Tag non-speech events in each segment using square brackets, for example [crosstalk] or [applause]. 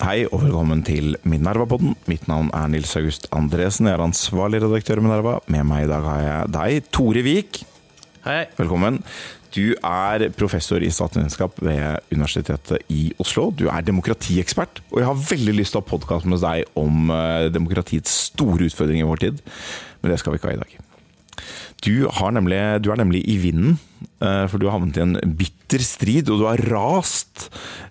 Hei og velkommen til Minerva-podden. Mitt navn er Nils August Andresen. Jeg er ansvarlig redaktør i Minerva. Med meg i dag har jeg deg, Tore Vik. Hei. Velkommen. Du er professor i statsvitenskap ved Universitetet i Oslo. Du er demokratiekspert, og jeg har veldig lyst til å ha podkast med deg om eh, demokratiets store utfordringer i vår tid, men det skal vi ikke ha i dag. Du, nemlig, du, er nemlig i vinden, eh, for du har havnet i en bitter strid, og du har rast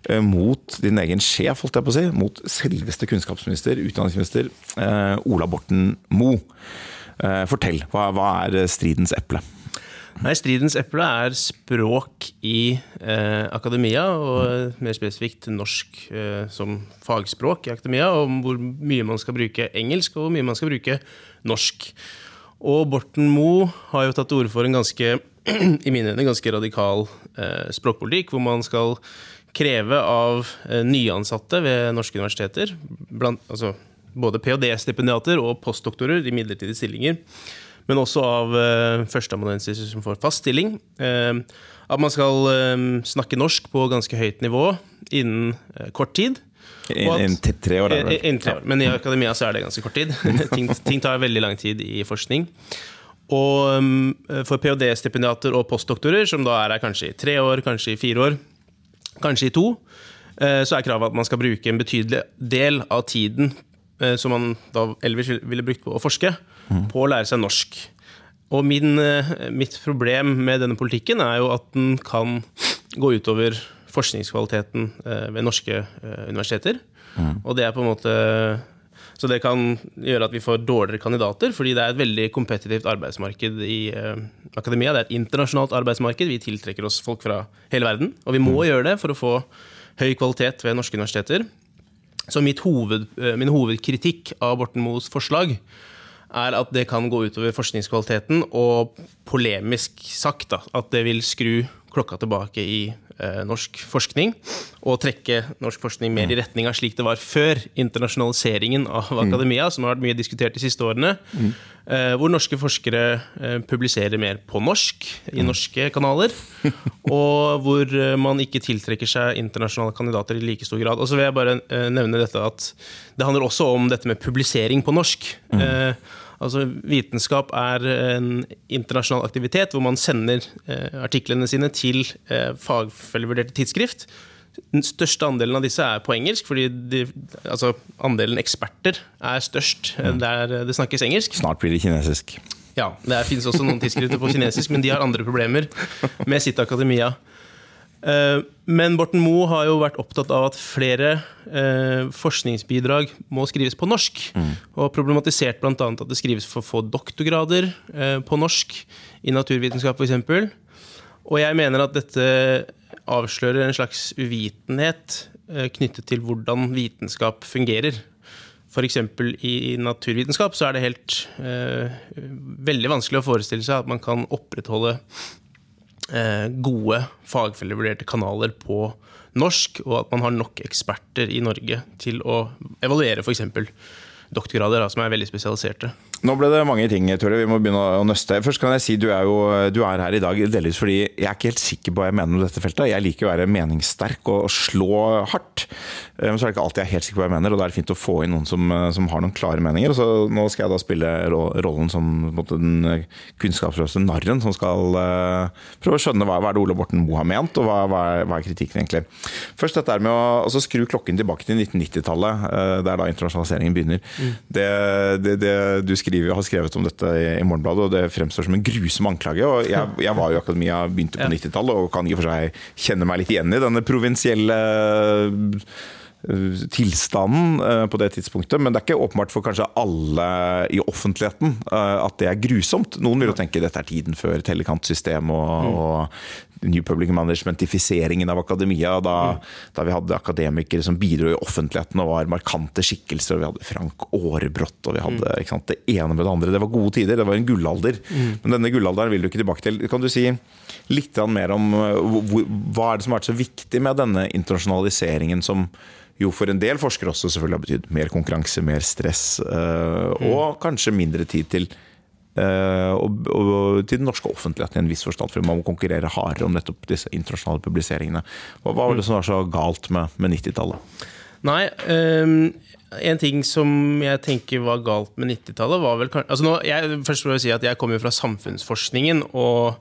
eh, mot din egen sjef, holdt jeg på å si, mot selveste kunnskapsminister, utdanningsminister eh, Ola Borten Moe. Fortell, hva, hva er stridens eple? Nei, Stridens eple er språk i eh, akademia, og mer spesifikt norsk eh, som fagspråk i akademia, og hvor mye man skal bruke engelsk, og hvor mye man skal bruke norsk. Og Borten Moe har jo tatt til orde for en ganske, [clears throat] i mine øyne, ganske radikal eh, språkpolitikk, hvor man skal kreve av eh, nyansatte ved norske universiteter, blant, altså både ph.d.-stipendiater og postdoktorer i midlertidige stillinger, men også av eh, førsteamanuenser som får fast stilling, eh, at man skal eh, snakke norsk på ganske høyt nivå innen eh, kort tid. Innen tre år? Innen tre år. Men i akademia så er det ganske kort tid. [laughs] ting, ting, tar veldig lang tid i forskning. Og um, for ph.d.-stipendiater og postdoktorer, som da er kanskje i tre år, kanskje i fire år, kanskje i to, eh, så er kravet at man skal bruke en betydelig del av tiden eh, som man da ellers ville brukt på å forske, mm. på å lære seg norsk. Og min, eh, mitt problem med denne politikken er jo at den kan gå utover forskningskvaliteten eh, ved norske eh, universiteter. Mm. Og det er på en måte så det kan gjøre at vi får dårligere kandidater, fordi det er et veldig kompetitivt arbeidsmarked i uh, akademia. Det er et internasjonalt arbeidsmarked. Vi tiltrekker oss folk fra hele verden. Og vi må mm. gjøre det for å få høy kvalitet ved norske universiteter. Så hoved, min hovedkritikk av Borten Moes forslag er at det kan gå utover forskningskvaliteten, og polemisk sagt da, at det vil skru klokka tilbake i eh, norsk forskning, og trekke norsk forskning mer i mm. retning av slik det var før internasjonaliseringen av mm. akademia, som har vært mye diskutert de siste årene, mm. eh, hvor norske forskere eh, publiserer mer på norsk i norske kanaler, [laughs] og hvor eh, man ikke tiltrekker seg internasjonale kandidater i like stor grad. Og så vil jeg bare eh, nevne dette at det handler også om dette med publisering på norsk. Mm. Altså, vitenskap er en internasjonal aktivitet hvor man sender eh, artiklene sine til eh, fagfellevurderte tidsskrift. Den største andelen av disse er på engelsk, fordi de, altså, andelen eksperter er størst mm. der det snakkes engelsk. Snart blir det kinesisk. Ja, det finnes også noen tidsskrifter på kinesisk, men de har andre problemer med sitt akademia. Eh, men Borten Moe har jo vært opptatt av at flere eh, forskningsbidrag må skrives på norsk. Mm. Og problematisert bl.a. at det skrives for få doktorgrader eh, på norsk i naturvitenskap f.eks. Og jeg mener at dette avslører en slags uvitenhet knyttet til hvordan vitenskap fungerer. F.eks. i naturvitenskap så er det helt veldig vanskelig å forestille seg at man kan opprettholde gode fagfellevurderte kanaler på norsk, og at man har nok eksperter i Norge til å evaluere f.eks. doktorgrader som er veldig spesialiserte. Nå ble det mange ting, Tore. Vi må begynne å nøste. Først kan jeg si Du er jo du er her i dag delvis fordi jeg er ikke helt sikker på hva jeg mener om dette feltet. Jeg liker å være meningssterk og slå hardt. Eh, men så er det ikke alltid jeg er helt sikker på hva jeg mener, og da er det fint å få inn noen som, eh, som har noen klare meninger. Så nå skal jeg da spille rollen som den eh, kunnskapsløse narren som skal uh, prøve å skjønne hva, hva er det Ola Borten Moe har ment, og hva, hva, er, hva, er, kritikken egentlig. Først dette med å altså, skru klokken tilbake til 1990-tallet. Uh, det er da internasjonaliseringen begynner. Mm. Det, det, det, du skriver, har skrevet om dette i, Morgenbladet, og det fremstår som en grusom anklage. og Jeg, jeg var jo i akademia, begynte på 90-tallet og kan i og for seg kjenne meg litt igjen i denne provinsielle eh, tilstanden eh, på det tidspunktet. Men det er ikke åpenbart for kanskje alle i offentligheten eh, at det er grusomt. Noen vil jo tenke dette er tiden før tellekantsystemet og, og New Public Management-ifiseringen av akademia. Da, da, vi hadde akademikere som bidro i offentligheten og var markante skikkelser. og Vi hadde Frank Aarebrot og vi hadde sant, det ene med det andre. Det var gode tider, det var en gullalder. Men denne gullalderen vil du ikke tilbake til. Kan du si litt mer om hva er det som har vært så viktig med denne internasjonaliseringen som jo for en del forskere også selvfølgelig har betydd mer konkurranse, mer stress, øh, og kanskje mindre tid til og, og til den norske offentligheten i en viss forstand, for man må konkurrere hardere om nettopp disse internasjonale publiseringene. Hva var det som var så galt med, med 90-tallet? Nei, um, en ting som jeg tenker var galt med 90-tallet, var vel kanskje altså Først må jeg si at jeg kommer fra samfunnsforskningen, og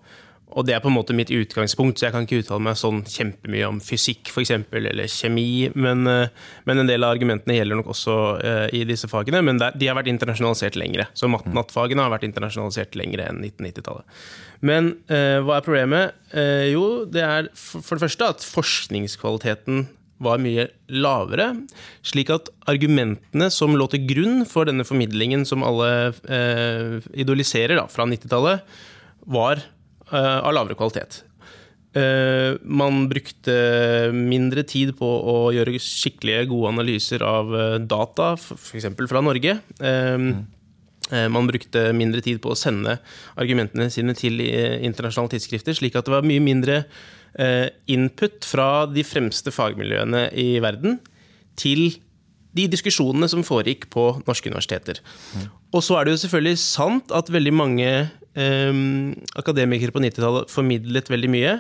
og det er på en måte mitt utgangspunkt, så jeg kan ikke uttale meg sånn kjempemye om fysikk for eksempel, eller kjemi. Men, eh, men, en del av argumentene gjelder nok også uh, i disse fagene. Men der, de har vært internasjonalisert lengre. Så matt-fagene har vært internasjonalisert lengre enn 1990-tallet. Men uh, hva er problemet? Uh, jo, det er for, for det første at forskningskvaliteten var mye lavere. Slik at argumentene som lå til grunn for denne formidlingen som alle idoliserer da, fra 90-tallet, var Eh, av lavere kvalitet. Eh, man brukte mindre tid på å gjøre skikkelige, gode analyser av eh, data, f.eks. fra Norge. Mm. Man brukte mindre tid på å sende argumentene sine til internasjonale tidsskrifter, slik at det var mye mindre input fra de fremste fagmiljøene i verden til de diskusjonene som foregikk på norske universiteter. Og så er det jo selvfølgelig sant at veldig mange um, akademikere på 90-tallet formidlet veldig mye.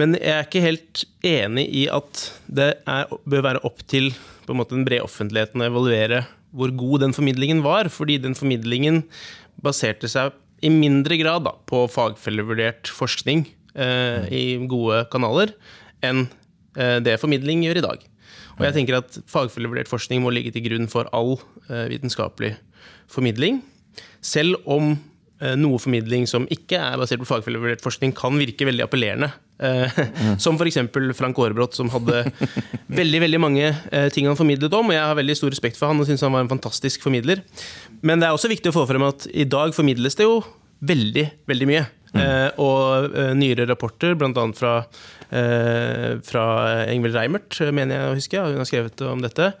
Men jeg er ikke helt enig i at det er, bør være opp til på en måte, den brede offentligheten å evaluere hvor god den formidlingen var. Fordi den formidlingen baserte seg i mindre grad da, på fagfellevurdert forskning eh, i gode kanaler enn eh, det formidling gjør i dag. Og jeg tenker at Fagfellevurdert forskning må ligge til grunn for all eh, vitenskapelig formidling. Selv om Eh, noe formidling som ikke er basert på fagfellevurdert forskning, kan virke veldig appellerende. Mm. [laughs] Som f.eks. Frank Aarebrot, som hadde veldig veldig mange eh, ting han formidlet om. og Jeg har veldig stor respekt for han og syns han var en fantastisk formidler. Men det er også viktig å få frem at i dag formidles det jo veldig, veldig mye. Mm. og nyere rapporter, bl.a. fra, fra Engvild Reimert, mener jeg å huske, hun har skrevet om dette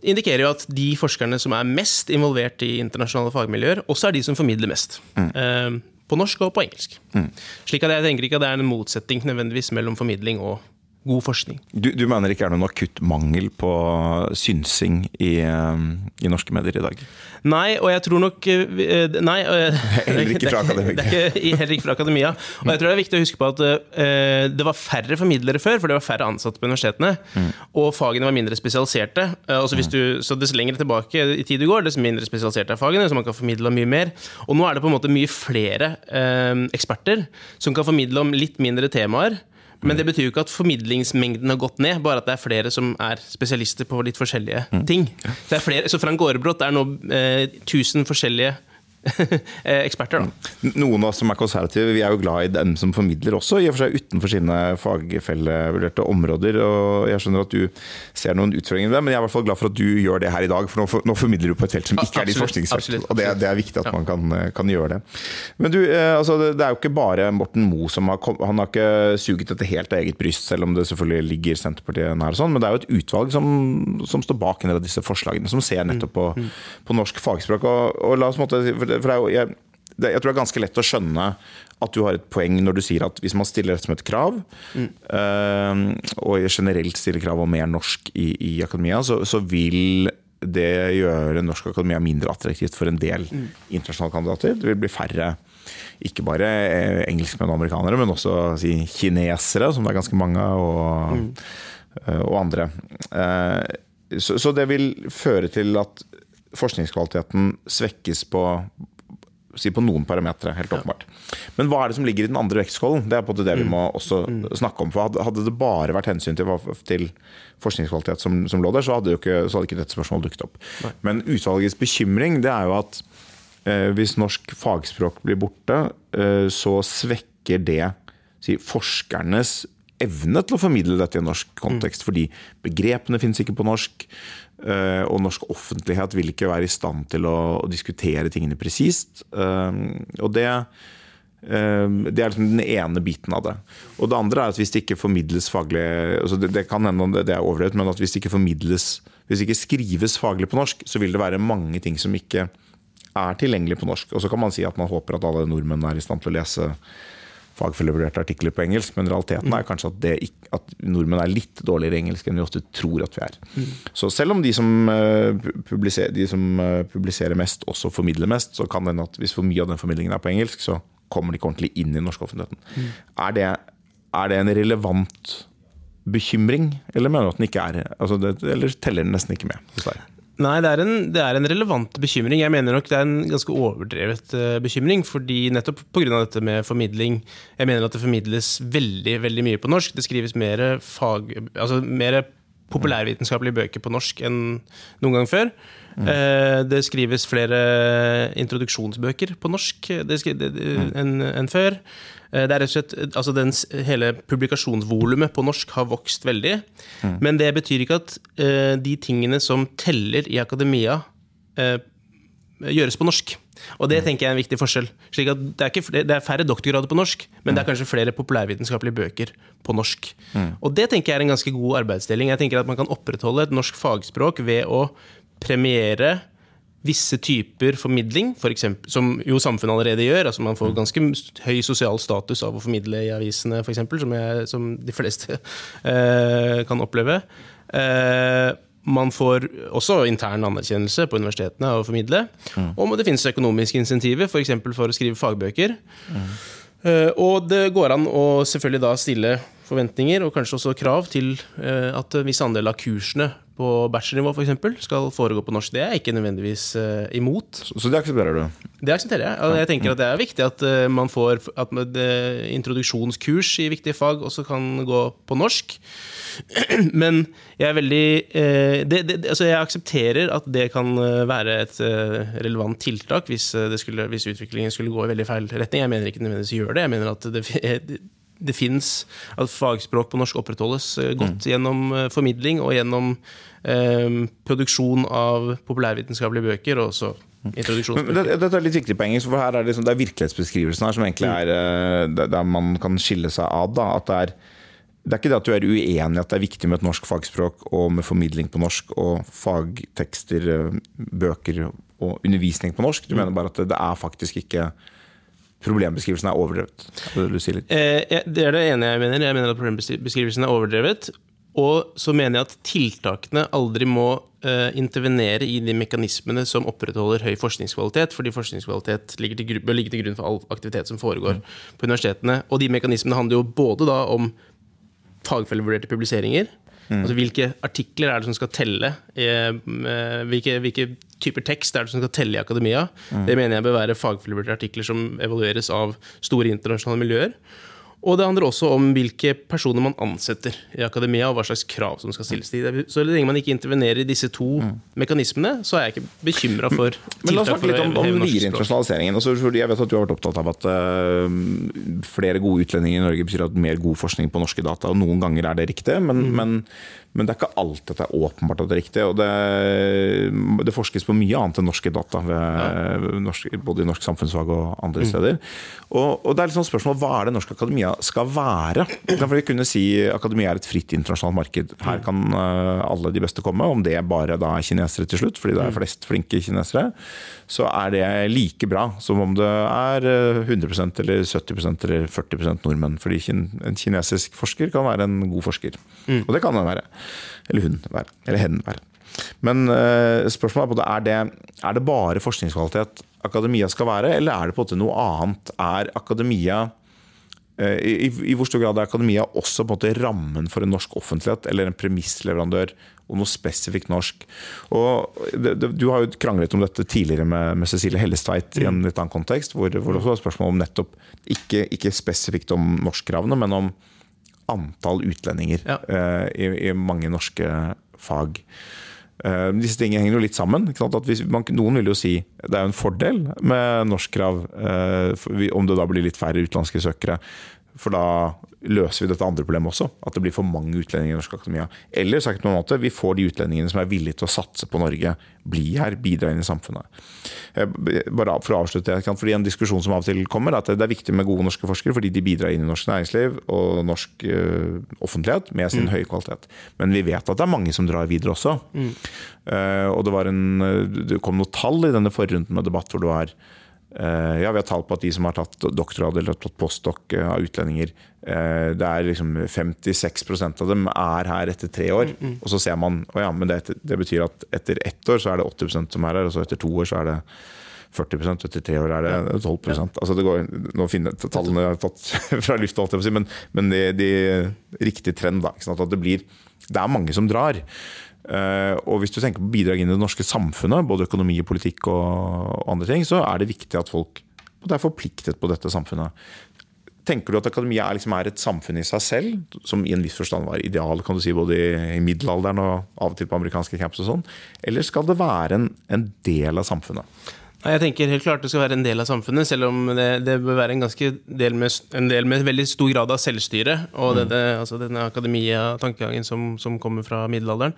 indikerer jo at de forskerne som er mest involvert i internasjonale fagmiljøer, også er de som formidler mest. Mm. Eh, på norsk og på engelsk. Mm. Slik at jeg tenker ikke at det er en motsetning nødvendigvis mellom formidling og god forskning. Du, du mener det ikke er noen akutt mangel på synsing i, eh, i, norske medier i dag? Nei, og jeg tror nok eh, Nei. [laughs] Heller ikke fra [laughs] akademia. heller ikke fra akademia. Og jeg tror det er viktig å huske på at det var færre formidlere før, for det var færre ansatte på universitetene. Mm. Og fagene var mindre spesialiserte. Så, du, så dess lenger tilbake i tid du går, dess mindre spesialiserte er fagene, så man kan formidle om mye mer. Og nå er det på en måte mye flere eksperter som kan formidle om litt mindre temaer. Men det betyr jo ikke at formidlingsmengden har gått ned, bare at det er flere som er spesialister på litt forskjellige mm. ting. Flere, så Frank Aarebrot er nå eh, 1000 forskjellige [laughs] eksperter. da. Noen av oss som er konservative, vi er jo glad i dem som formidler også, i og for seg utenfor sine fagfellevurderte områder. og Jeg skjønner at du ser noen utfordringer i det, men jeg er i hvert fall glad for at du gjør det her i dag. For nå, for, nå formidler du på et felt som ikke er ditt forskningsfelt. Og det, det, er viktig at man kan, kan, gjøre det. Men du, eh, altså, det er jo ikke bare Morten Moe som har kommet, Han har ikke suget dette helt av eget bryst, selv om det selvfølgelig ligger Senterpartiet nær, og sånn, men det er jo et utvalg som, som står bak en av disse forslagene, som ser nettopp på, mm. på norsk fagspråk. og, og la oss måtte, for for jo, jeg, det, jeg tror det er ganske lett å skjønne at du har et poeng når du sier at hvis man stiller dette som et krav, mm. uh, og generelt stiller krav om mer norsk i, i akademia, så, så, vil det gjøre norsk akademia mindre attraktivt for en del mm. internasjonale kandidater. Det vil bli færre ikke bare eh, engelskmenn og amerikanere, men også si, kinesere, som det er ganske mange av, og, mm. uh, og andre. Så, så, det vil føre til at forskningskvaliteten svekkes på, si på noen parametere, helt åpenbart. Men hva er det som ligger i den andre vektskålen? Det er på det vi mm. må også mm. snakke om. For hadde det bare vært hensyn til, til forskningskvalitet som, som, lå der, så hadde, ikke, så hadde ikke dette spørsmålet dukket opp. Men utvalgets bekymring det er jo at eh, hvis norsk fagspråk blir borte, eh, så svekker det si, forskernes evne til å formidle dette i en norsk kontekst. Fordi begrepene finnes ikke på norsk, og norsk offentlighet vil ikke være i stand til å, å diskutere tingene presist. Eh, og det, eh, det er liksom den ene biten av det. Og det andre er at hvis det ikke formidles faglig altså det, det kan hende det er overdrevet, men at hvis det ikke formidles hvis det ikke skrives faglig på norsk, så vil det være mange ting som ikke er tilgjengelig på norsk. Og så kan man si at man håper at alle nordmenn er i stand til å lese fagfellevurderte artikler på engelsk, men realiteten er kanskje at, ikke, at, nordmenn er litt dårligere i engelsk enn vi ofte tror at vi er. Mm. Så selv om de som, publiser, publiserer, de som uh, publiserer, mest, også formidler mest, så kan det hende at hvis for mye av den formidlingen er på engelsk, så kommer de ikke ordentlig inn i den norske offentligheten. Mm. Er, det, er, det, en relevant bekymring, eller mener du at den ikke er altså det, Eller teller den nesten ikke med? Dessverre? Nei, det er, en, det er, en, relevant bekymring. Jeg mener nok det er en ganske overdrevet uh, bekymring. fordi nettopp pga. dette med formidling Jeg mener at det formidles veldig veldig mye på norsk. Det skrives mer, fag, altså mer populærvitenskapelige bøker på norsk enn noen gang før. Mm. Uh, det skrives flere introduksjonsbøker på norsk mm. enn en før. Eh, det er rett og slett, altså den, Hele publikasjonsvolumet på norsk har vokst veldig. Mm. Men det betyr ikke at uh, de tingene som teller i akademia, uh, gjøres på norsk. Og det mm. tenker jeg er en viktig forskjell. Slik at det, er ikke, det er færre doktorgrader på norsk, men det er mm. kanskje flere populærvitenskapelige bøker på norsk. Mm. Og det tenker jeg er en ganske god arbeidsdeling. Jeg tenker at Man kan opprettholde et norsk fagspråk ved å premiere visse typer formidling, for eksempel, som jo samfunnet allerede gjør. altså Man får ganske høy sosial status av å formidle i avisene, f.eks., som, som de fleste [laughs] eh, kan oppleve. Eh, man får også intern anerkjennelse på universitetene av å formidle. Mm. Og det finnes økonomiske insentiver, f.eks. For, for å skrive fagbøker. Mm. Eh, og det går an å selvfølgelig da stille forventninger og kanskje også krav til eh, at en viss andel av kursene på bachelornivå for eksempel, skal foregå på norsk. Det er jeg ikke nødvendigvis uh, imot. Så, så, det aksepterer du? Det aksepterer jeg. Og jeg tenker at Det er viktig at uh, man får at introduksjonskurs i viktige fag også kan gå på norsk. [clears throat] Men jeg er veldig det, det, altså Jeg aksepterer at det kan være et relevant tiltak hvis, skulle, hvis utviklingen skulle gå i veldig feil retning. Jeg mener ikke nødvendigvis gjør det. Jeg mener at det, [laughs] det fins at fagspråk på norsk opprettholdes eh, godt mm. gjennom eh, formidling og gjennom eh, produksjon av populærvitenskapelige bøker. og også mm. introduksjonsbøker. Dette er litt viktig poeng, for her er det, liksom, det er virkelighetsbeskrivelsen her som egentlig mm. er der man kan skille seg av. Da, at det er det er ikke det at du er uenig i at det er viktig med et norsk fagspråk og med formidling på norsk og fagtekster, bøker og undervisning på norsk. Du mener bare at det er faktisk ikke problembeskrivelsen er overdrevet? Eh, det er det ene jeg mener. Jeg mener at problembeskrivelsen er overdrevet. Og så mener jeg at tiltakene aldri må uh, intervenere i de mekanismene som opprettholder høy forskningskvalitet, fordi forskningskvalitet ligger til, bør ligge til grunn for all aktivitet som foregår mm. på universitetene. Og de mekanismene handler jo både da om fagfellevurderte publiseringer, Mm. Altså Hvilke artikler er det som skal telle? Hvilke, hvilke typer tekst er det som skal telle i akademia? Mm. Det mener jeg bør være fagfellevurderte artikler som evalueres av store internasjonale miljøer. Og det handler også om hvilke personer man ansetter i akademia, og hva slags krav som skal stilles til dem. Så lenge man ikke intervenerer i disse to mm. mekanismene, så er jeg ikke bekymra for tiltak [laughs] Men La oss snakke litt om, om internasjonaliseringen. Altså, jeg vet at du har vært opptatt av at uh, flere gode utlendinger i Norge betyr at mer god forskning på norske data. og Noen ganger er det riktig, men, mm. men men det er ikke alt dette er åpenbart at det er riktig. og Det, det forskes på mye annet enn norske data, ved, norsk, både i norsk samfunnsfag og andre mm. steder. Og, og, det er sånn spørsmål, Hva er det norsk akademia skal være? For vi kunne si Akademia er et fritt internasjonalt marked. Her mm. kan uh, alle de beste komme. Om det bare da er kinesere til slutt, fordi det er mm. flest flinke kinesere, så er det like bra som om det er 100 eh, eller 70% eller 40% nordmenn. Fordi en kinesisk forsker kan være en god forsker. Mm. Og det kan den være. Eller hun være. Eller hen være. Men uh, spørsmålet er, er det, er det bare forskningskvalitet akademia skal være, eller er det på en måte noe annet? Er akademia uh, i, i, hvor stor grad er akademia også på en måte rammen for en norsk offentlighet, eller en premissleverandør og noe spesifikt norsk? Og det, det, du har jo kranglet om dette tidligere med, med Cecilie Hellestveit i en litt annen kontekst, hvor, hvor det også var spørsmål om nettopp ikke, ikke spesifikt om norskkravene, men om antall utlendinger ja. uh, i, i, mange norske fag. Uh, disse tingene henger jo litt sammen. Hvis, man, noen vil jo si det er en fordel med norskkrav, uh, om det da blir litt færre utenlandske søkere. For da løser vi dette andre problemet også. At det blir for mange utlendinger i norsk akademia. Eller sagt på en måte, vi får de utlendingene som er villige til å satse på Norge, bli her, bidra inn i samfunnet. Eh, bare for å avslutte, fordi En diskusjon som av og til kommer, er at det er viktig med gode norske forskere fordi de bidrar inn i norsk næringsliv og norsk uh, offentlighet med sin mm. høye kvalitet. Men vi vet at det er mange som drar videre også. Mm. Uh, og det, en, det kom noen tall i denne forrunden med debatt hvor det var Eh, ja, Vi har tall på at de som har tatt doktorgrad eller tatt postdoc eh, av utlendinger, eh, det er liksom 56% av dem er her etter tre år. Mm, mm. Og så ser man å ja, men det, det, betyr at etter ett år så er det 80% som er her, og så etter to år så er det 40% etter tre år er det 12 ja. altså det går, Nå finner jeg tallene jeg har tatt [laughs] fra lufta, men, men det, de, riktig trend. da, at det, blir, det er mange som drar. Eh, og hvis du tenker på bidrag inn i det norske samfunnet, både økonomi, og politikk og andre ting, så er det viktig at folk er forpliktet på dette samfunnet. Tenker du at akademia er, liksom, er, et samfunn i seg selv, som i en viss forstand var ideal kan du si, både i, middelalderen og av og til på amerikanske camps og sånn, eller skal det være en, en del av samfunnet? Jeg tenker helt klart det skal være en del av samfunnet, selv om det, det bør være en del med, en del med veldig stor grad av selvstyre. Og mm. denne, altså denne akademia-tankegangen som, som, kommer fra middelalderen.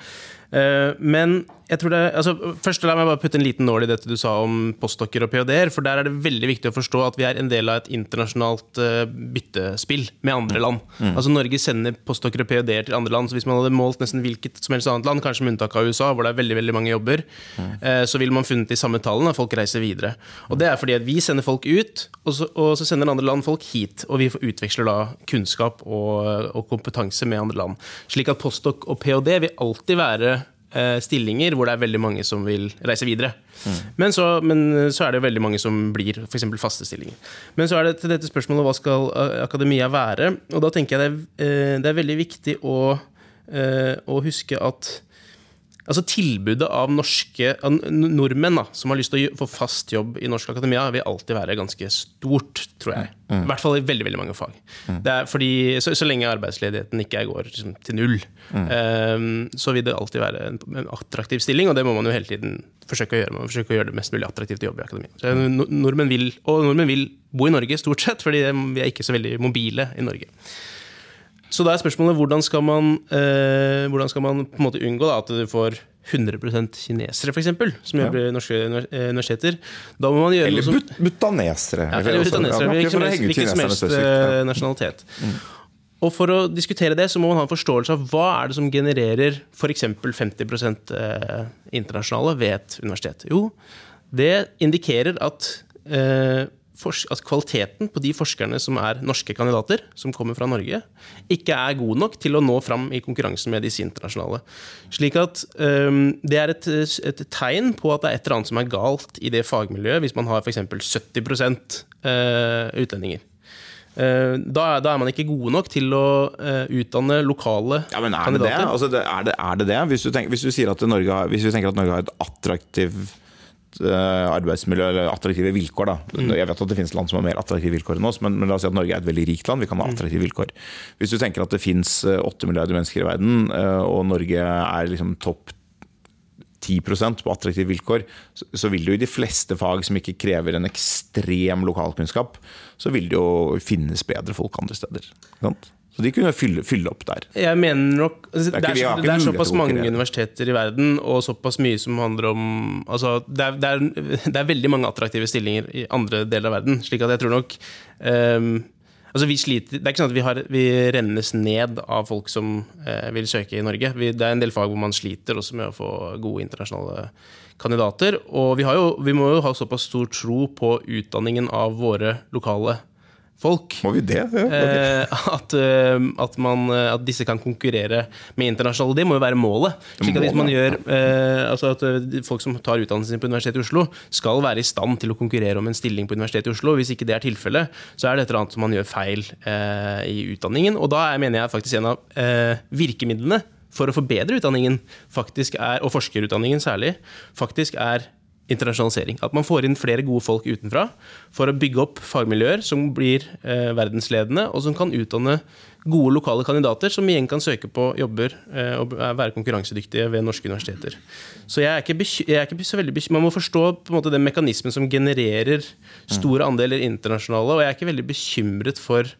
Uh, men jeg tror det, altså, først La meg bare putte en liten nål i dette du sa om postdokker og ph.d.-er. For der er det veldig viktig å forstå at vi er en del av et internasjonalt uh, byttespill med andre land. Mm. Altså Norge sender postdokker og ph.d.-er til andre land. Så hvis man hadde målt nesten hvilket som helst annet land, kanskje med unntak av USA, hvor det er veldig veldig mange jobber, mm. uh, så ville man funnet de samme tallene. Folk reiser videre. Og det er fordi at vi sender folk ut, og så, og så sender andre land folk hit. Og vi utveksler da kunnskap og, og kompetanse med andre land. Slik at postdok og ph.d. vil alltid være Eh, stillinger hvor det er veldig mange som vil reise videre. Mm. Men, så, men, så, er det veldig mange som blir f.eks. faste stillinger. Men så er det til dette spørsmålet hva skal eh, akademia være? Og da tenker jeg det er, eh, det er veldig viktig å, å huske at Altså Tilbudet av norske nordmenn da, som har lyst til å få fast jobb i norsk akademia, vil alltid være ganske stort, tror jeg. Mm. I hvert fall i veldig veldig mange fag. Mm. Det fordi, så, så, lenge arbeidsledigheten ikke går liksom, til null, mm. um, så vil det alltid være en, en, attraktiv stilling, og det må man jo hele tiden forsøke å gjøre. Man forsøke å gjøre det mest mulig attraktivt å jobbe i akademia. Så, nordmenn vil, og nordmenn vil bo i Norge, stort sett, fordi vi er ikke så veldig mobile i Norge. Så da er spørsmålet hvordan skal man, eh, hvordan skal man på en måte unngå da, at du får 100% kinesere, f.eks., som jobber ja. norske eh, universiteter. Da må man gjøre eller noe som Butanesere. Ja, eller butanesere. Hvilken som helst ja. nasjonalitet. Mm. Og For å diskutere det så må man ha en forståelse av hva er det som genererer f.eks. 50 eh, internasjonale ved et universitet. Jo, det indikerer at eh, at kvaliteten på de forskerne som er norske kandidater, som kommer fra Norge, ikke er god nok til å nå fram i konkurransen med disse internasjonale. Slik at um, Det er et, et, tegn på at det er et eller annet som er galt i det fagmiljøet, hvis man har f.eks. 70 uh, utlendinger. Uh, da, da, er man ikke gode nok til å uh, utdanne lokale ja, men er kandidater. Det det? Altså, er, det, er det det? Hvis du, tenker, hvis du sier at Norge har, hvis vi tenker at Norge har et attraktivt arbeidsmiljø eller attraktive vilkår. Da. Mm. Jeg vet at det finnes land som har mer attraktive vilkår enn oss, men, men, la oss si at Norge er et veldig rikt land. Vi kan ha mm. attraktive vilkår. Hvis du tenker at det finnes eh, åtte milliarder mennesker i verden, eh, og Norge er liksom topp 10% på attraktive vilkår, så vil jo i de fleste fag som ikke krever en ekstrem lokalkunnskap, så vil det jo finnes bedre folk andre steder. Sant? Så de kunne fylle, fylle, opp der. Jeg mener nok altså, Det er, det er, det er såpass mange universiteter i verden, og såpass mye som handler om altså, det, er, det, er, [laughs] det er veldig mange attraktive stillinger i andre deler av verden. slik at jeg tror nok um, altså vi sliter, Det er ikke sånn at vi, har, vi rennes ned av folk som uh, vil søke i Norge. Vi, det er en del fag hvor man sliter også med å få gode internasjonale kandidater. Og vi, jo, vi må jo ha såpass stor tro på utdanningen av våre lokale folk. Må vi det? Ja, okay. Eh, at, eh, at, man, eh, at, disse kan konkurrere med internasjonale. Det må jo være målet. Slik at hvis man gjør, altså at Folk som tar utdannelsen sin på Universitetet i Oslo, skal være i stand til å konkurrere om en stilling på Universitetet i Oslo. Hvis ikke det er tilfellet, så er det et eller annet som man gjør feil i utdanningen. Og da mener jeg faktisk en av virkemidlene for å forbedre utdanningen faktisk er, og forskerutdanningen særlig, faktisk er internasjonalisering. At man får inn flere gode folk utenfra for å bygge opp fagmiljøer som blir eh, verdensledende, og som kan utdanne gode lokale kandidater som igjen kan søke på jobber eh, og være konkurransedyktige ved norske universiteter. Så jeg er ikke, jeg er ikke så veldig bekymret. Man må forstå på en måte den mekanismen som genererer store andeler internasjonale, og jeg er ikke veldig bekymret for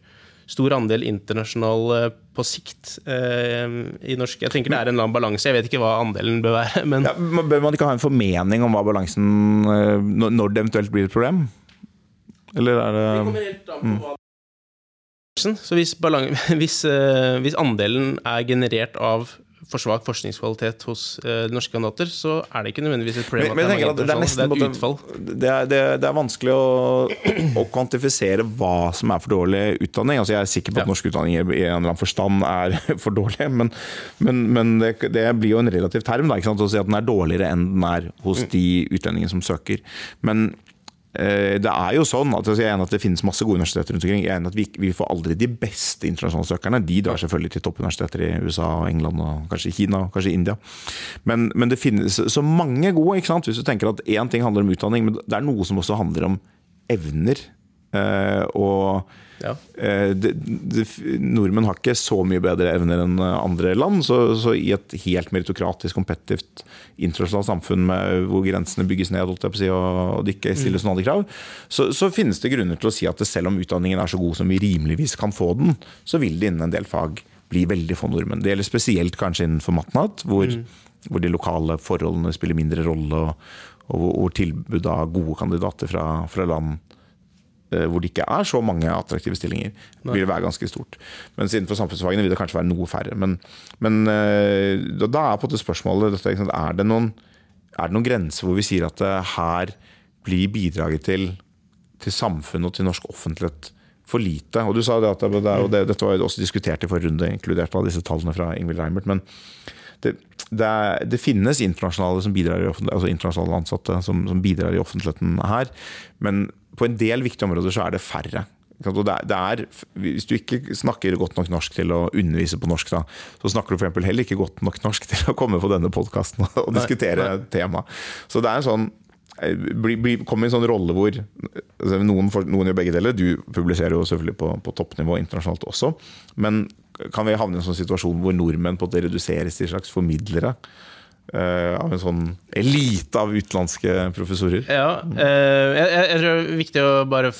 stor andel internasjonal eh, på sikt eh, i norsk. Jeg tenker det er en eller annen balanse. Jeg vet ikke hva andelen bør være. [laughs] Men Ja, bør man ikke ha en formening om hva balansen eh, når det eventuelt blir et problem? Eller er det Så hvis, [laughs] hvis, eh, hvis andelen er generert av for svak forskningskvalitet hos eh, norske kandidater, så er det ikke nødvendigvis et problem Men, men at det er, det er mange nesten internasjonale. det er et utfall. det er, det, det er vanskelig å, å kvantifisere hva som er for dårlig utdanning. Altså jeg er sikker på at Ja. norsk utdanning i en eller annen forstand er [laughs] for dårlig, men, men, men det, det blir jo en relativ term da, å si at den er dårligere enn den er hos de utlendingene som søker. Men det er jo sånn at altså, Jeg er enig at det finnes masse gode universiteter rundt omkring. Jeg er enig at vi, vi får aldri de beste internasjonale søkerne. De drar selvfølgelig til toppuniversiteter i USA, og England og kanskje Kina og kanskje India. Men, men det finnes så mange gode. ikke sant? Hvis du tenker at én ting handler om utdanning, men det er noe som også handler om evner. Eh, og Ja. eh, det, det, nordmenn har ikke så mye bedre evner enn andre land. Så, så i et helt meritokratisk, kompetitivt internasjonalt samfunn med, hvor grensene bygges ned, si, og, det ikke stilles noen andre krav, så, så finnes det grunner til å si at det, selv om utdanningen er så god som vi rimeligvis kan få den, så vil det innen en del fag bli veldig få nordmenn. Det gjelder spesielt kanskje innenfor matnat, hvor, hvor de lokale forholdene spiller mindre rolle, og, og hvor, tilbudet av gode kandidater fra, fra land hvor det ikke er så mange attraktive stillinger, vil det være ganske stort. Mens innenfor samfunnsfagene vil det kanskje være noe færre. Men, men eh, da er på en måte spørsmålet er, det noen, er det noen grenser hvor vi sier at eh, her blir bidraget til, til samfunnet og til norsk offentlighet for lite? Og du sa det at det, det, og det, dette var også diskutert i forrige runde, inkludert av disse tallene fra Ingvild Reimert. men det, det, er, det finnes internasjonale, som bidrar i altså internasjonale ansatte som, som bidrar i offentligheten her, men på en del viktige områder så er det færre. Det er, det er, hvis du ikke snakker godt nok norsk til å undervise på norsk, da, så snakker du for heller ikke godt nok norsk [laughs] til å komme på denne podkasten og, nei, diskutere temaet. tema. Så det er en sånn bli, bli, kommer i en sånn rolle hvor altså noen, noen gjør begge deler. Du publiserer jo selvfølgelig på, på toppnivå internasjonalt også. Men kan vi havne i en sånn situasjon hvor nordmenn på en måte reduseres til slags formidlere? Eh, av en sånn elite av utenlandske professorer? Ja, eh, jeg, jeg, tror det er viktig å bare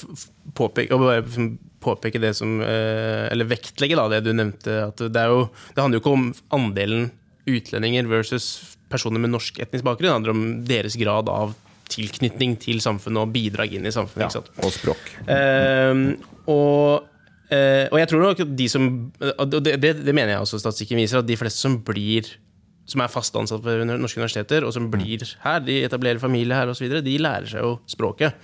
påpeke, å bare påpeke det som eh, Eller vektlegge da, det du nevnte. At det, jo, det handler jo ikke om andelen utlendinger versus personer med norsk etnisk bakgrunn. Det handler om deres grad av tilknytning til samfunnet og bidrag inn i samfunnet. sant? Og språk. Og, og jeg tror nok at de som og det, det, det mener jeg også statistikken viser, at de fleste som blir som er fast ansatt ved norske universiteter, og som blir her, de etablerer familie her osv., de lærer seg jo språket.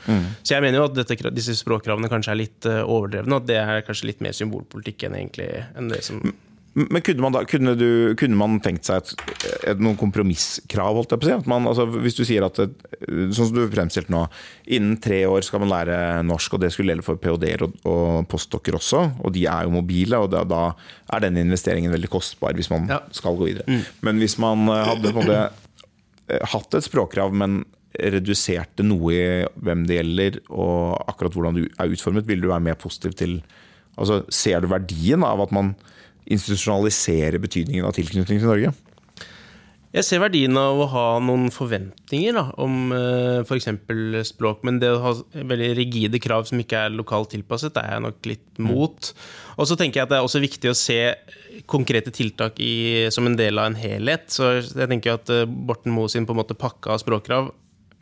Så jeg mener jo at dette, disse språkkravene kanskje er litt eh, overdrevne, og at det er kanskje litt mer symbolpolitikk enn egentlig enn det som Men kunne man, da, kunne, du, kunne man tenkt seg et, et, noen kompromisskrav? holdt jeg på å si? Man, altså, hvis du sier at Sånn som du fremstilte nå. Innen tre år skal man lære norsk, og det skulle gjelde for ph.d.-er og, og postdokker også. Og de er jo mobile, og da, da er den investeringen veldig kostbar hvis man Ja. skal gå videre. Men hvis man eh, hadde måte eh, hatt et språkkrav, men reduserte noe i hvem det gjelder, og akkurat hvordan du er utformet, vil du være mer positiv til Altså, Ser du verdien av at man institusjonaliserer betydningen av tilknytning til Norge? Jeg ser verdien av å ha noen forventninger da, om uh, f.eks. språk, men det å ha veldig rigide krav som ikke er lokalt tilpasset, det er jeg nok litt mot. Og så tenker jeg at det er også viktig å se konkrete tiltak i, som en del av en helhet. Så jeg tenker at eh, Borten Moe sin på en måte pakke av språkkrav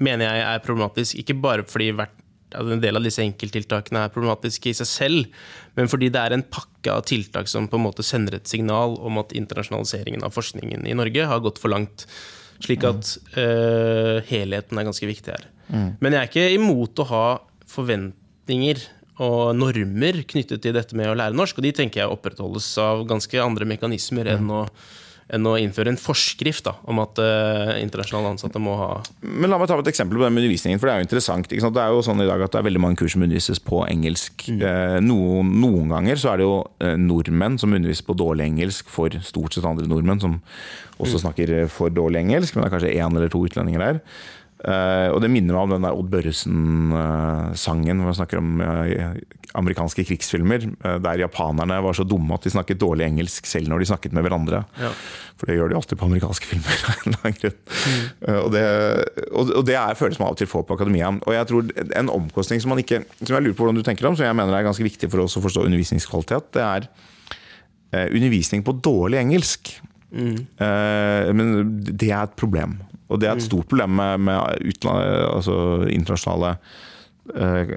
mener jeg er problematisk, ikke bare fordi hvert at en del av disse enkelttiltakene er problematiske i seg selv, men fordi det er en pakke av tiltak som på en måte sender et signal om at internasjonaliseringen av forskningen i Norge har gått for langt. Slik at eh, helheten er ganske viktig her. Men jeg er ikke imot å ha forventninger og normer knyttet til dette med å lære norsk, og de tenker jeg opprettholdes av ganske andre mekanismer enn å enn å innføre en forskrift da, om at uh, internasjonale ansatte må ha Men La meg ta et eksempel på den undervisningen, for det er jo interessant. Det er jo sånn i dag at det er veldig mange kurs som undervises på engelsk. Eh, noen, noen ganger så er det jo eh, nordmenn som underviser på dårlig engelsk for stort sett andre nordmenn som også snakker eh, for dårlig engelsk, men det er kanskje én eller to utlendinger der. Eh, og det minner meg om den der Odd Børresen-sangen hvor han snakker om uh, amerikanske krigsfilmer. eh, der japanerne var så dumme at de snakket dårlig engelsk selv når de snakket med hverandre. Ja. For det gjør de alltid på amerikanske filmer. [laughs] Eh, og, det, og, og det er følelsen man av og til får på akademia. Og jeg tror en omkostning som man ikke Som jeg lurer på hvordan du tenker om, som jeg mener er ganske viktig for oss å forstå undervisningskvalitet, det er undervisning på dårlig engelsk. Eh, men det er et problem. Og det er et stort problem med, med utland, altså internasjonale eh,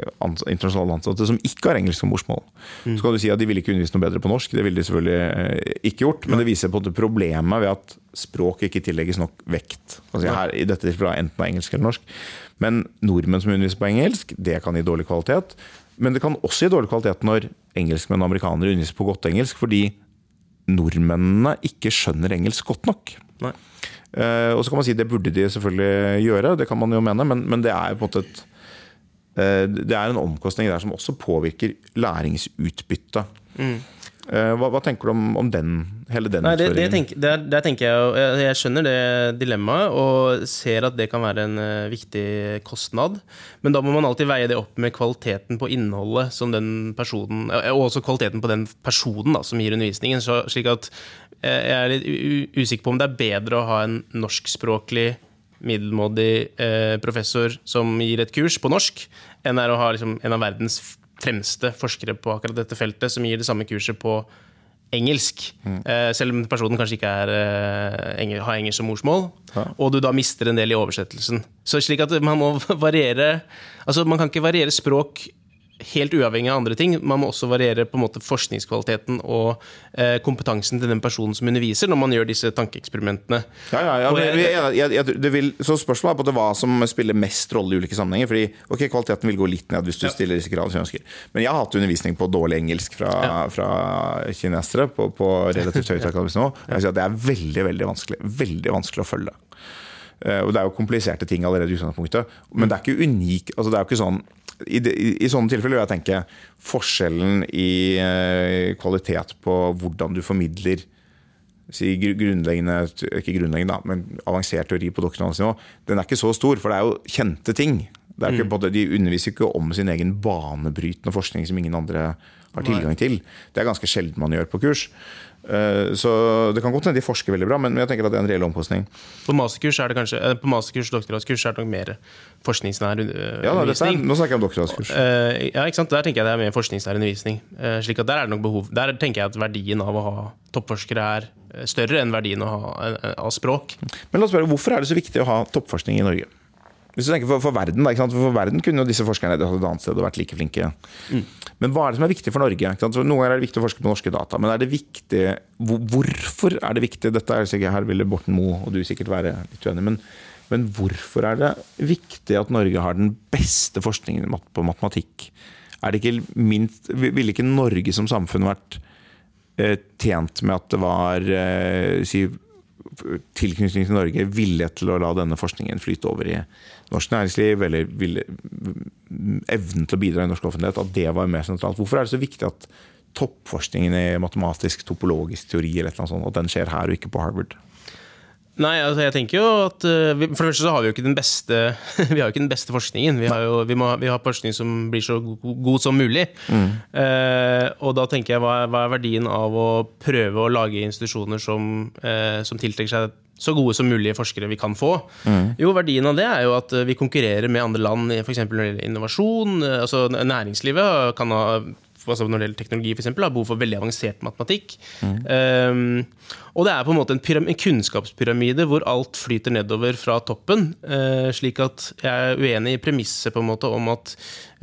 internasjonale ansatte som ikke har engelsk som morsmål. Så kan du si at de ville ikke undervist noe bedre på norsk. Det ville de selvfølgelig eh, ikke gjort. Men det viser på måte problemet ved at språk ikke tillegges nok vekt. Altså her, I dette tilfellet enten av engelsk eller norsk. Men nordmenn som underviser på engelsk, det kan gi dårlig kvalitet. Men det kan også gi dårlig kvalitet når engelskmenn og amerikanere underviser på godt engelsk, fordi nordmennene ikke skjønner engelsk godt nok. Eh, og så kan man si det burde de selvfølgelig gjøre, det kan man jo mene, men, men det er på en måte et uh, Det er en omkostning der som også påvirker læringsutbyttet. Eh, hva, hva tenker du om, om den, hele den Nei, det, det tenk, der, der tenker jeg jeg, jeg skjønner det dilemmaet og ser at det kan være en uh, viktig kostnad. Men da må man alltid veie det opp med kvaliteten på innholdet som den personen eh, Og også kvaliteten på den personen da, som gir undervisningen. Så, slik at uh, jeg er litt usikker på om det er bedre å ha en norskspråklig middelmådig eh, professor som gir et kurs på norsk, enn er å ha liksom, en av verdens fremste forskere på akkurat dette feltet som gir det samme kurset på engelsk. Mm. selv om personen kanskje ikke er, eh, engel, har engelsk som morsmål. Og du da mister en del i oversettelsen. Så slik at man må [laughs] variere Altså Man kan ikke variere språk helt uavhengig av andre ting. Man må også variere på en måte forskningskvaliteten og eh, kompetansen til den personen som underviser, når man gjør disse tankeeksperimentene. Ja, ja, ja, jeg- jeg, jeg, jeg, det vil, så spørsmålet er på det hva som spiller mest rolle i ulike sammenhenger. Fordi ok, Kvaliteten vil gå litt ned hvis du stiller disse kravene som ønsker. Men jeg har hatt undervisning på dårlig engelsk fra, fra kinesere på, på relativt høyt akademisk nivå. Jeg vil si at Det er veldig veldig vanskelig Veldig vanskelig å følge. Eh, Og Det er jo kompliserte ting allerede i utgangspunktet. Men det er ikke unik altså det er jo ikke sånn i, i, I sånne tilfeller vil jeg tenke forskjellen i eh, kvalitet på hvordan du formidler si grunnleggende, ikke grunnleggende da, men avansert teori på doktorgradsnivå, den er ikke så stor, for det er jo kjente ting. Det er ikke, mm. de underviser ikke om sin egen banebrytende forskning som ingen andre har tilgang til. Det er ganske sjelden man gjør på kurs. Eh, Så det kan godt hende de forsker veldig bra, men jeg tenker at det er en reell omkostning. På masterkurs er det kanskje eh, På masterkurs, doktorgradskurs er det nok mer forskningsnær undervisning. Ja, da, er. Nå snakker jeg om doktorgradskurs. Eh, ja, ikke sant? Der tenker jeg det er mer forskningsnær undervisning. Eh, slik at Der er det nok behov Der tenker jeg at verdien av å ha toppforskere er eh, større enn verdien av, ha, eh, av språk. Men la oss spørre, hvorfor er det så viktig å ha toppforskning i Norge? Hvis du tenker For, for verden da, ikke sant? For verden kunne jo disse forskerne hatt et annet sted og vært like flinke. Men hva er det som er viktig for Norge? Ikke sant? For Noen ganger er det viktig å forske på norske data, men er det viktig hvorfor er det viktig? Dette er sikkert her ville Borten Moe og du sikkert være litt uenig, men, men hvorfor er det viktig at Norge har den beste forskningen på matematikk? Er det ikke minst, Ville ikke Norge som samfunn vært eh, tjent med at det var eh, si, tilknytning til Norge vilje til å la denne forskningen flyte over i norsk næringsliv, eller ville, evnen til å bidra i norsk offentlighet, at det var mer sentralt. Hvorfor er det så viktig at toppforskningen i matematisk, topologisk teori eller et sånt, at den skjer her og ikke på Harvard? Nei, altså jeg tenker jo at eh, vi, For det første så har vi jo ikke den beste [laughs] Vi har jo ikke den beste forskningen. Vi har jo vi må, vi har forskning som blir så go- god som mulig. Eh, og da tenker jeg hva hva er verdien av å prøve å lage institusjoner som, eh, som tiltrekker seg så gode som mulige forskere vi kan få. Jo, verdien av det er jo at eh, vi konkurrerer med andre land, f.eks. når det gjelder innovasjon. eh, altså Næringslivet kan ha altså når det gjelder teknologi eksempel, har behov for veldig avansert matematikk. Um, og det er på en måte en, en kunnskapspyramide hvor alt flyter nedover fra toppen. Uh, slik at jeg er uenig i premisset på en måte om at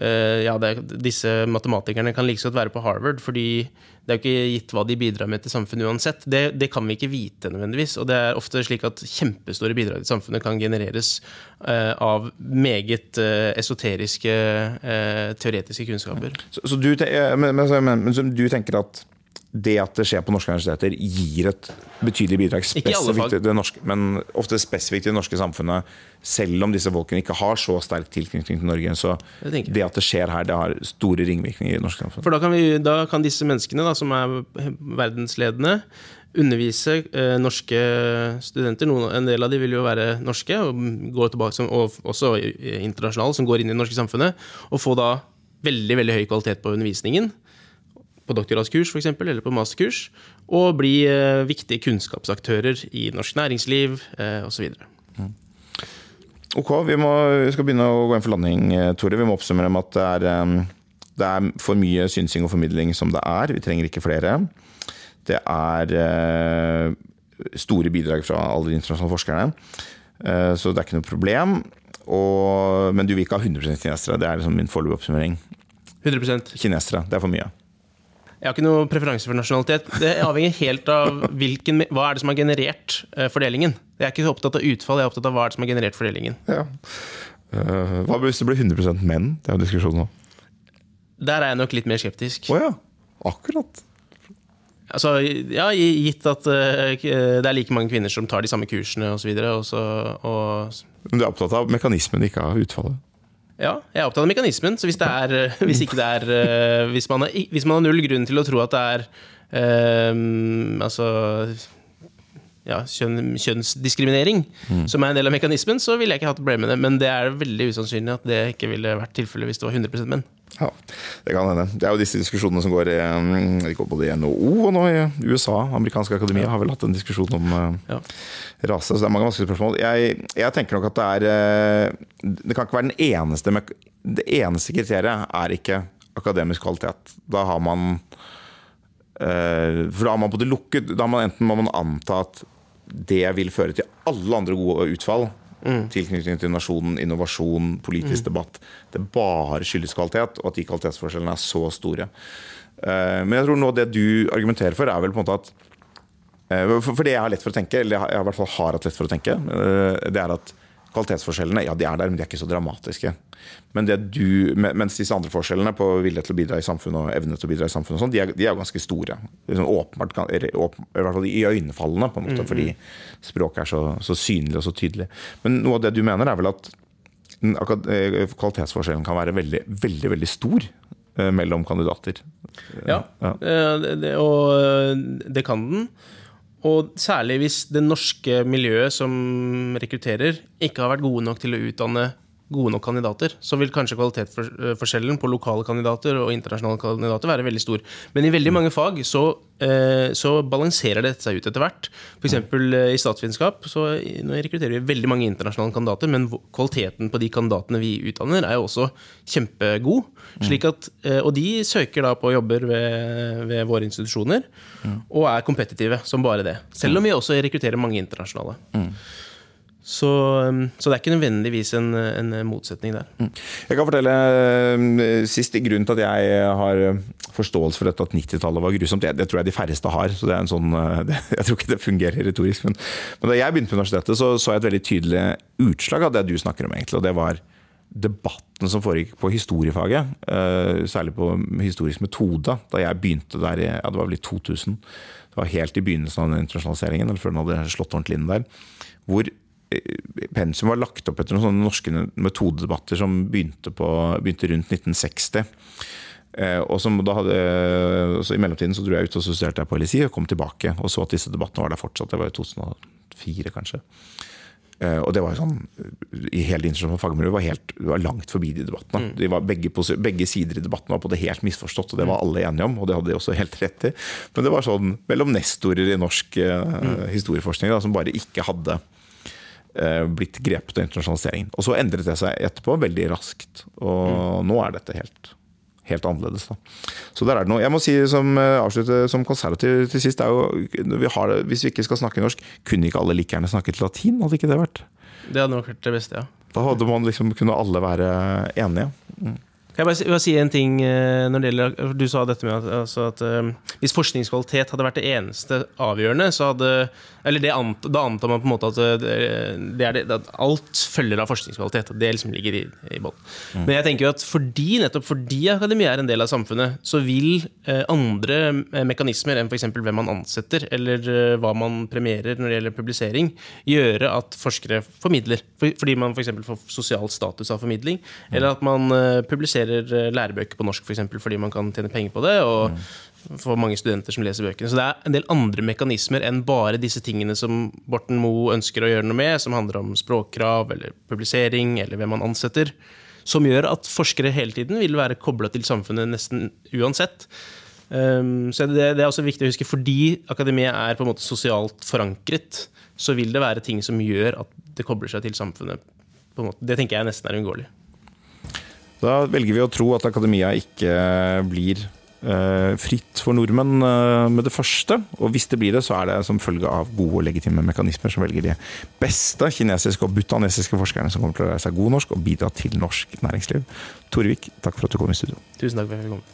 uh, ja, det, disse matematikerne kan like godt være på Harvard, fordi det er jo ikke gitt hva de bidrar med til samfunnet uansett. Det, det kan vi ikke vite nødvendigvis. Og det er ofte slik at kjempestore bidrag til samfunnet kan genereres uh, av meget uh, esoteriske, uh, teoretiske kunnskaper. Så, så du, men, men, men så du tenker at det at det skjer på norske universiteter, gir et betydelig bidrag spesifikt til det norske, men ofte spesifikt til det norske samfunnet, selv om disse folkene ikke har så sterk tilknytning til Norge. Så Det at det skjer her, det har store ringvirkninger i det norske samfunnet. For da kan, vi, da kan disse menneskene da, som er verdensledende, undervise eh, norske studenter. Noen, en del av de vil jo være norske, og, gå tilbake som, og også internasjonale, som går inn i det norske samfunnet. Og få da veldig veldig høy kvalitet på undervisningen. På doktorgradskurs for eksempel, eller på masterkurs. Og bli eh, viktige kunnskapsaktører i norsk næringsliv eh, osv. Ok, vi, må, vi skal begynne å gå inn for landing, eh, Tore. Vi må oppsummere med at det er, det er for mye synsing og formidling som det er. Vi trenger ikke flere. Det er store bidrag fra alle de internasjonale forskerne, så det er ikke noe problem. Og, men du vil ikke ha 100 kinesere. Det er liksom min foreløpige oppsummering. 100% Kinesere, det er for mye. Jeg har ikke noe preferanse for nasjonalitet. Det avhenger helt av hvilken, hva er det som har generert eh, fordelingen. Jeg er ikke så opptatt av utfall, jeg er opptatt av hva er det som har generert fordelingen. Ja. Uh, hva hvis det blir 100% menn? Det er jo diskusjon nå. Der er jeg nok litt mer skeptisk. Å ja. Akkurat. Altså, ja, gitt at uh, det er like mange kvinner som tar de samme kursene osv. Men du er opptatt av mekanismen, ikke av utfallet? Ja, jeg er opptatt av mekanismen. Så hvis, det er, eh, [laughs] hvis, ikke det er, eh, hvis, man har, hvis man har null grunn til å tro at det er um, altså ja, kjønn, kjønnsdiskriminering som er en del av mekanismen, så ville jeg ikke hatt problemer med det. Men det er veldig usannsynlig at det ikke ville vært tilfellet hvis det var 100% menn. Ja, det kan hende. Det er jo disse diskusjonene som går i, går både i NHO og nå i USA. Amerikanske akademier har vel hatt en diskusjon om eh, Ja. rase. Så det er mange vanskelige spørsmål. Jeg, jeg tenker nok at det er eh, Det kan ikke være den eneste Det eneste kriteriet er ikke akademisk kvalitet. Da har man eh, For da har man både lukket Da har man enten må man anta at det vil føre til alle andre gode utfall. Tilknytning til nasjonen, innovasjon, politisk debatt. Det bare skyldes kvalitet, og at de kvalitetsforskjellene er så store. Eh, Men jeg tror nå det du argumenterer for, er vel på en måte at eh, For det jeg har lett for å tenke, eller jeg har i hvert fall har hatt lett for å tenke, eh, det er at kvalitetsforskjellene ja, de er der, men de er ikke så dramatiske. Men det du, mens disse andre forskjellene på vilje til å bidra i samfunnet og evne til å bidra i samfunnet, og sånn, de, er, de er ganske store. Liksom åpenbart, åpen- I hvert fall iøynefallende, på en måte, fordi språket er så, så synlig og så tydelig. Men noe av det du mener, er vel at eh, kvalitetsforskjellen kan være veldig, veldig, veldig stor eh, mellom kandidater. Ja, Ja. eh, det, det, og det kan den. Og særlig hvis det norske miljøet som rekrutterer, ikke har vært gode nok til å utdanne gode nok kandidater, så vil kanskje kvalitetsforskjellen på lokale kandidater og internasjonale kandidater være veldig stor. Men i veldig mange fag så, eh, så balanserer dette seg ut etter hvert. F.eks. i statsvitenskap så rekrutterer vi veldig mange internasjonale kandidater, men kvaliteten på de kandidatene vi utdanner, er jo også kjempegod. Slik at, eh, og de søker da på jobber ved, ved våre institusjoner, og er kompetitive som bare det. Selv om vi også rekrutterer mange internasjonale. Så, um, så det er ikke nødvendigvis en, en motsetning der. Jeg kan fortelle siste grunn til at jeg har forståelse for dette at 90-tallet var grusomt. Det, det tror jeg de færreste har. så det er en sånn, eh, [laughs] det, Jeg tror ikke det fungerer retorisk. Men, men da jeg begynte på universitetet, så så jeg et veldig tydelig utslag av det du snakker om. egentlig, og det var debatten som foregikk på historiefaget, eh, særlig på historisk metode, da jeg begynte der i ja, det var vel i 2000. Det var helt i begynnelsen av den internasjonaliseringen, eller før den hadde slått ordentlig inn der. hvor pensum var lagt opp etter noen sånne norske metodedebatter som begynte, på, begynte rundt 1960. Eh, og som da hadde, så I mellomtiden så dro jeg ut og studerte på LSI og kom tilbake og så at disse debattene var der fortsatt. Det var i 2004, kanskje. Eh, og det var jo sånn I hele internasjonale fagmiljøet var helt var langt forbi de debattene. De var begge, begge sider i debatten var på det helt misforstått, og det var alle enige om. Og det hadde de også helt rett i. Men det var sånn mellom nestorer i norsk eh, historieforskning da, som bare ikke hadde eh, blitt grepet av internasjonaliseringen. Og så endret det seg etterpå veldig raskt. Og nå er dette helt, helt annerledes. Da. Så der er det noe. Jeg må si som eh, avslutte som konservativ til sist, er jo, vi har, hvis vi ikke skal snakke norsk, kunne ikke alle like gjerne snakket latin? Hadde ikke det vært? Det hadde nok vært det beste, ja. Da hadde man liksom, kunne alle være enige. Kan jeg bare bare si en ting eh, når det gjelder Du sa dette med at, altså at eh, hvis forskningskvalitet hadde vært det eneste avgjørende, så hadde Eller det ant, da antar man på en måte at, det, det er det, at alt følger av forskningskvalitet. Det liksom ligger i, i bånn. Men jeg tenker jo at fordi, nettopp fordi akademia er en del av samfunnet, så vil eh, andre eh, mekanismer enn f.eks. hvem man ansetter, eller eh, hva man premierer når det gjelder publisering, gjøre at forskere formidler. For, fordi man f.eks. får sosial status av formidling, eller at man eh, publiserer eh, lærebøker på norsk, for eksempel, fordi man kan tjene penger på det. og for mange studenter som leser bøkene. Så det er en del andre mekanismer enn bare disse tingene som Borten Moe ønsker å gjøre noe med, som handler om språkkrav eller publisering eller hvem man ansetter, som gjør at forskere hele tiden vil være kobla til samfunnet nesten uansett. Um, så det, er også viktig å huske, fordi akademiet er på en måte sosialt forankret, så vil det være ting som gjør at det kobler seg til samfunnet. Det tenker jeg nesten er uunngåelig. Da velger vi å tro at akademia ikke blir Eh, fritt for nordmenn eh, med det første. Og hvis det blir det, så er det som følge av gode og legitime mekanismer som velger de beste kinesiske og butanesiske forskerne som kommer til å lære seg god norsk og bidra til norsk næringsliv. Torvik, takk for at du kom i studio. Tusen takk for at jeg kom.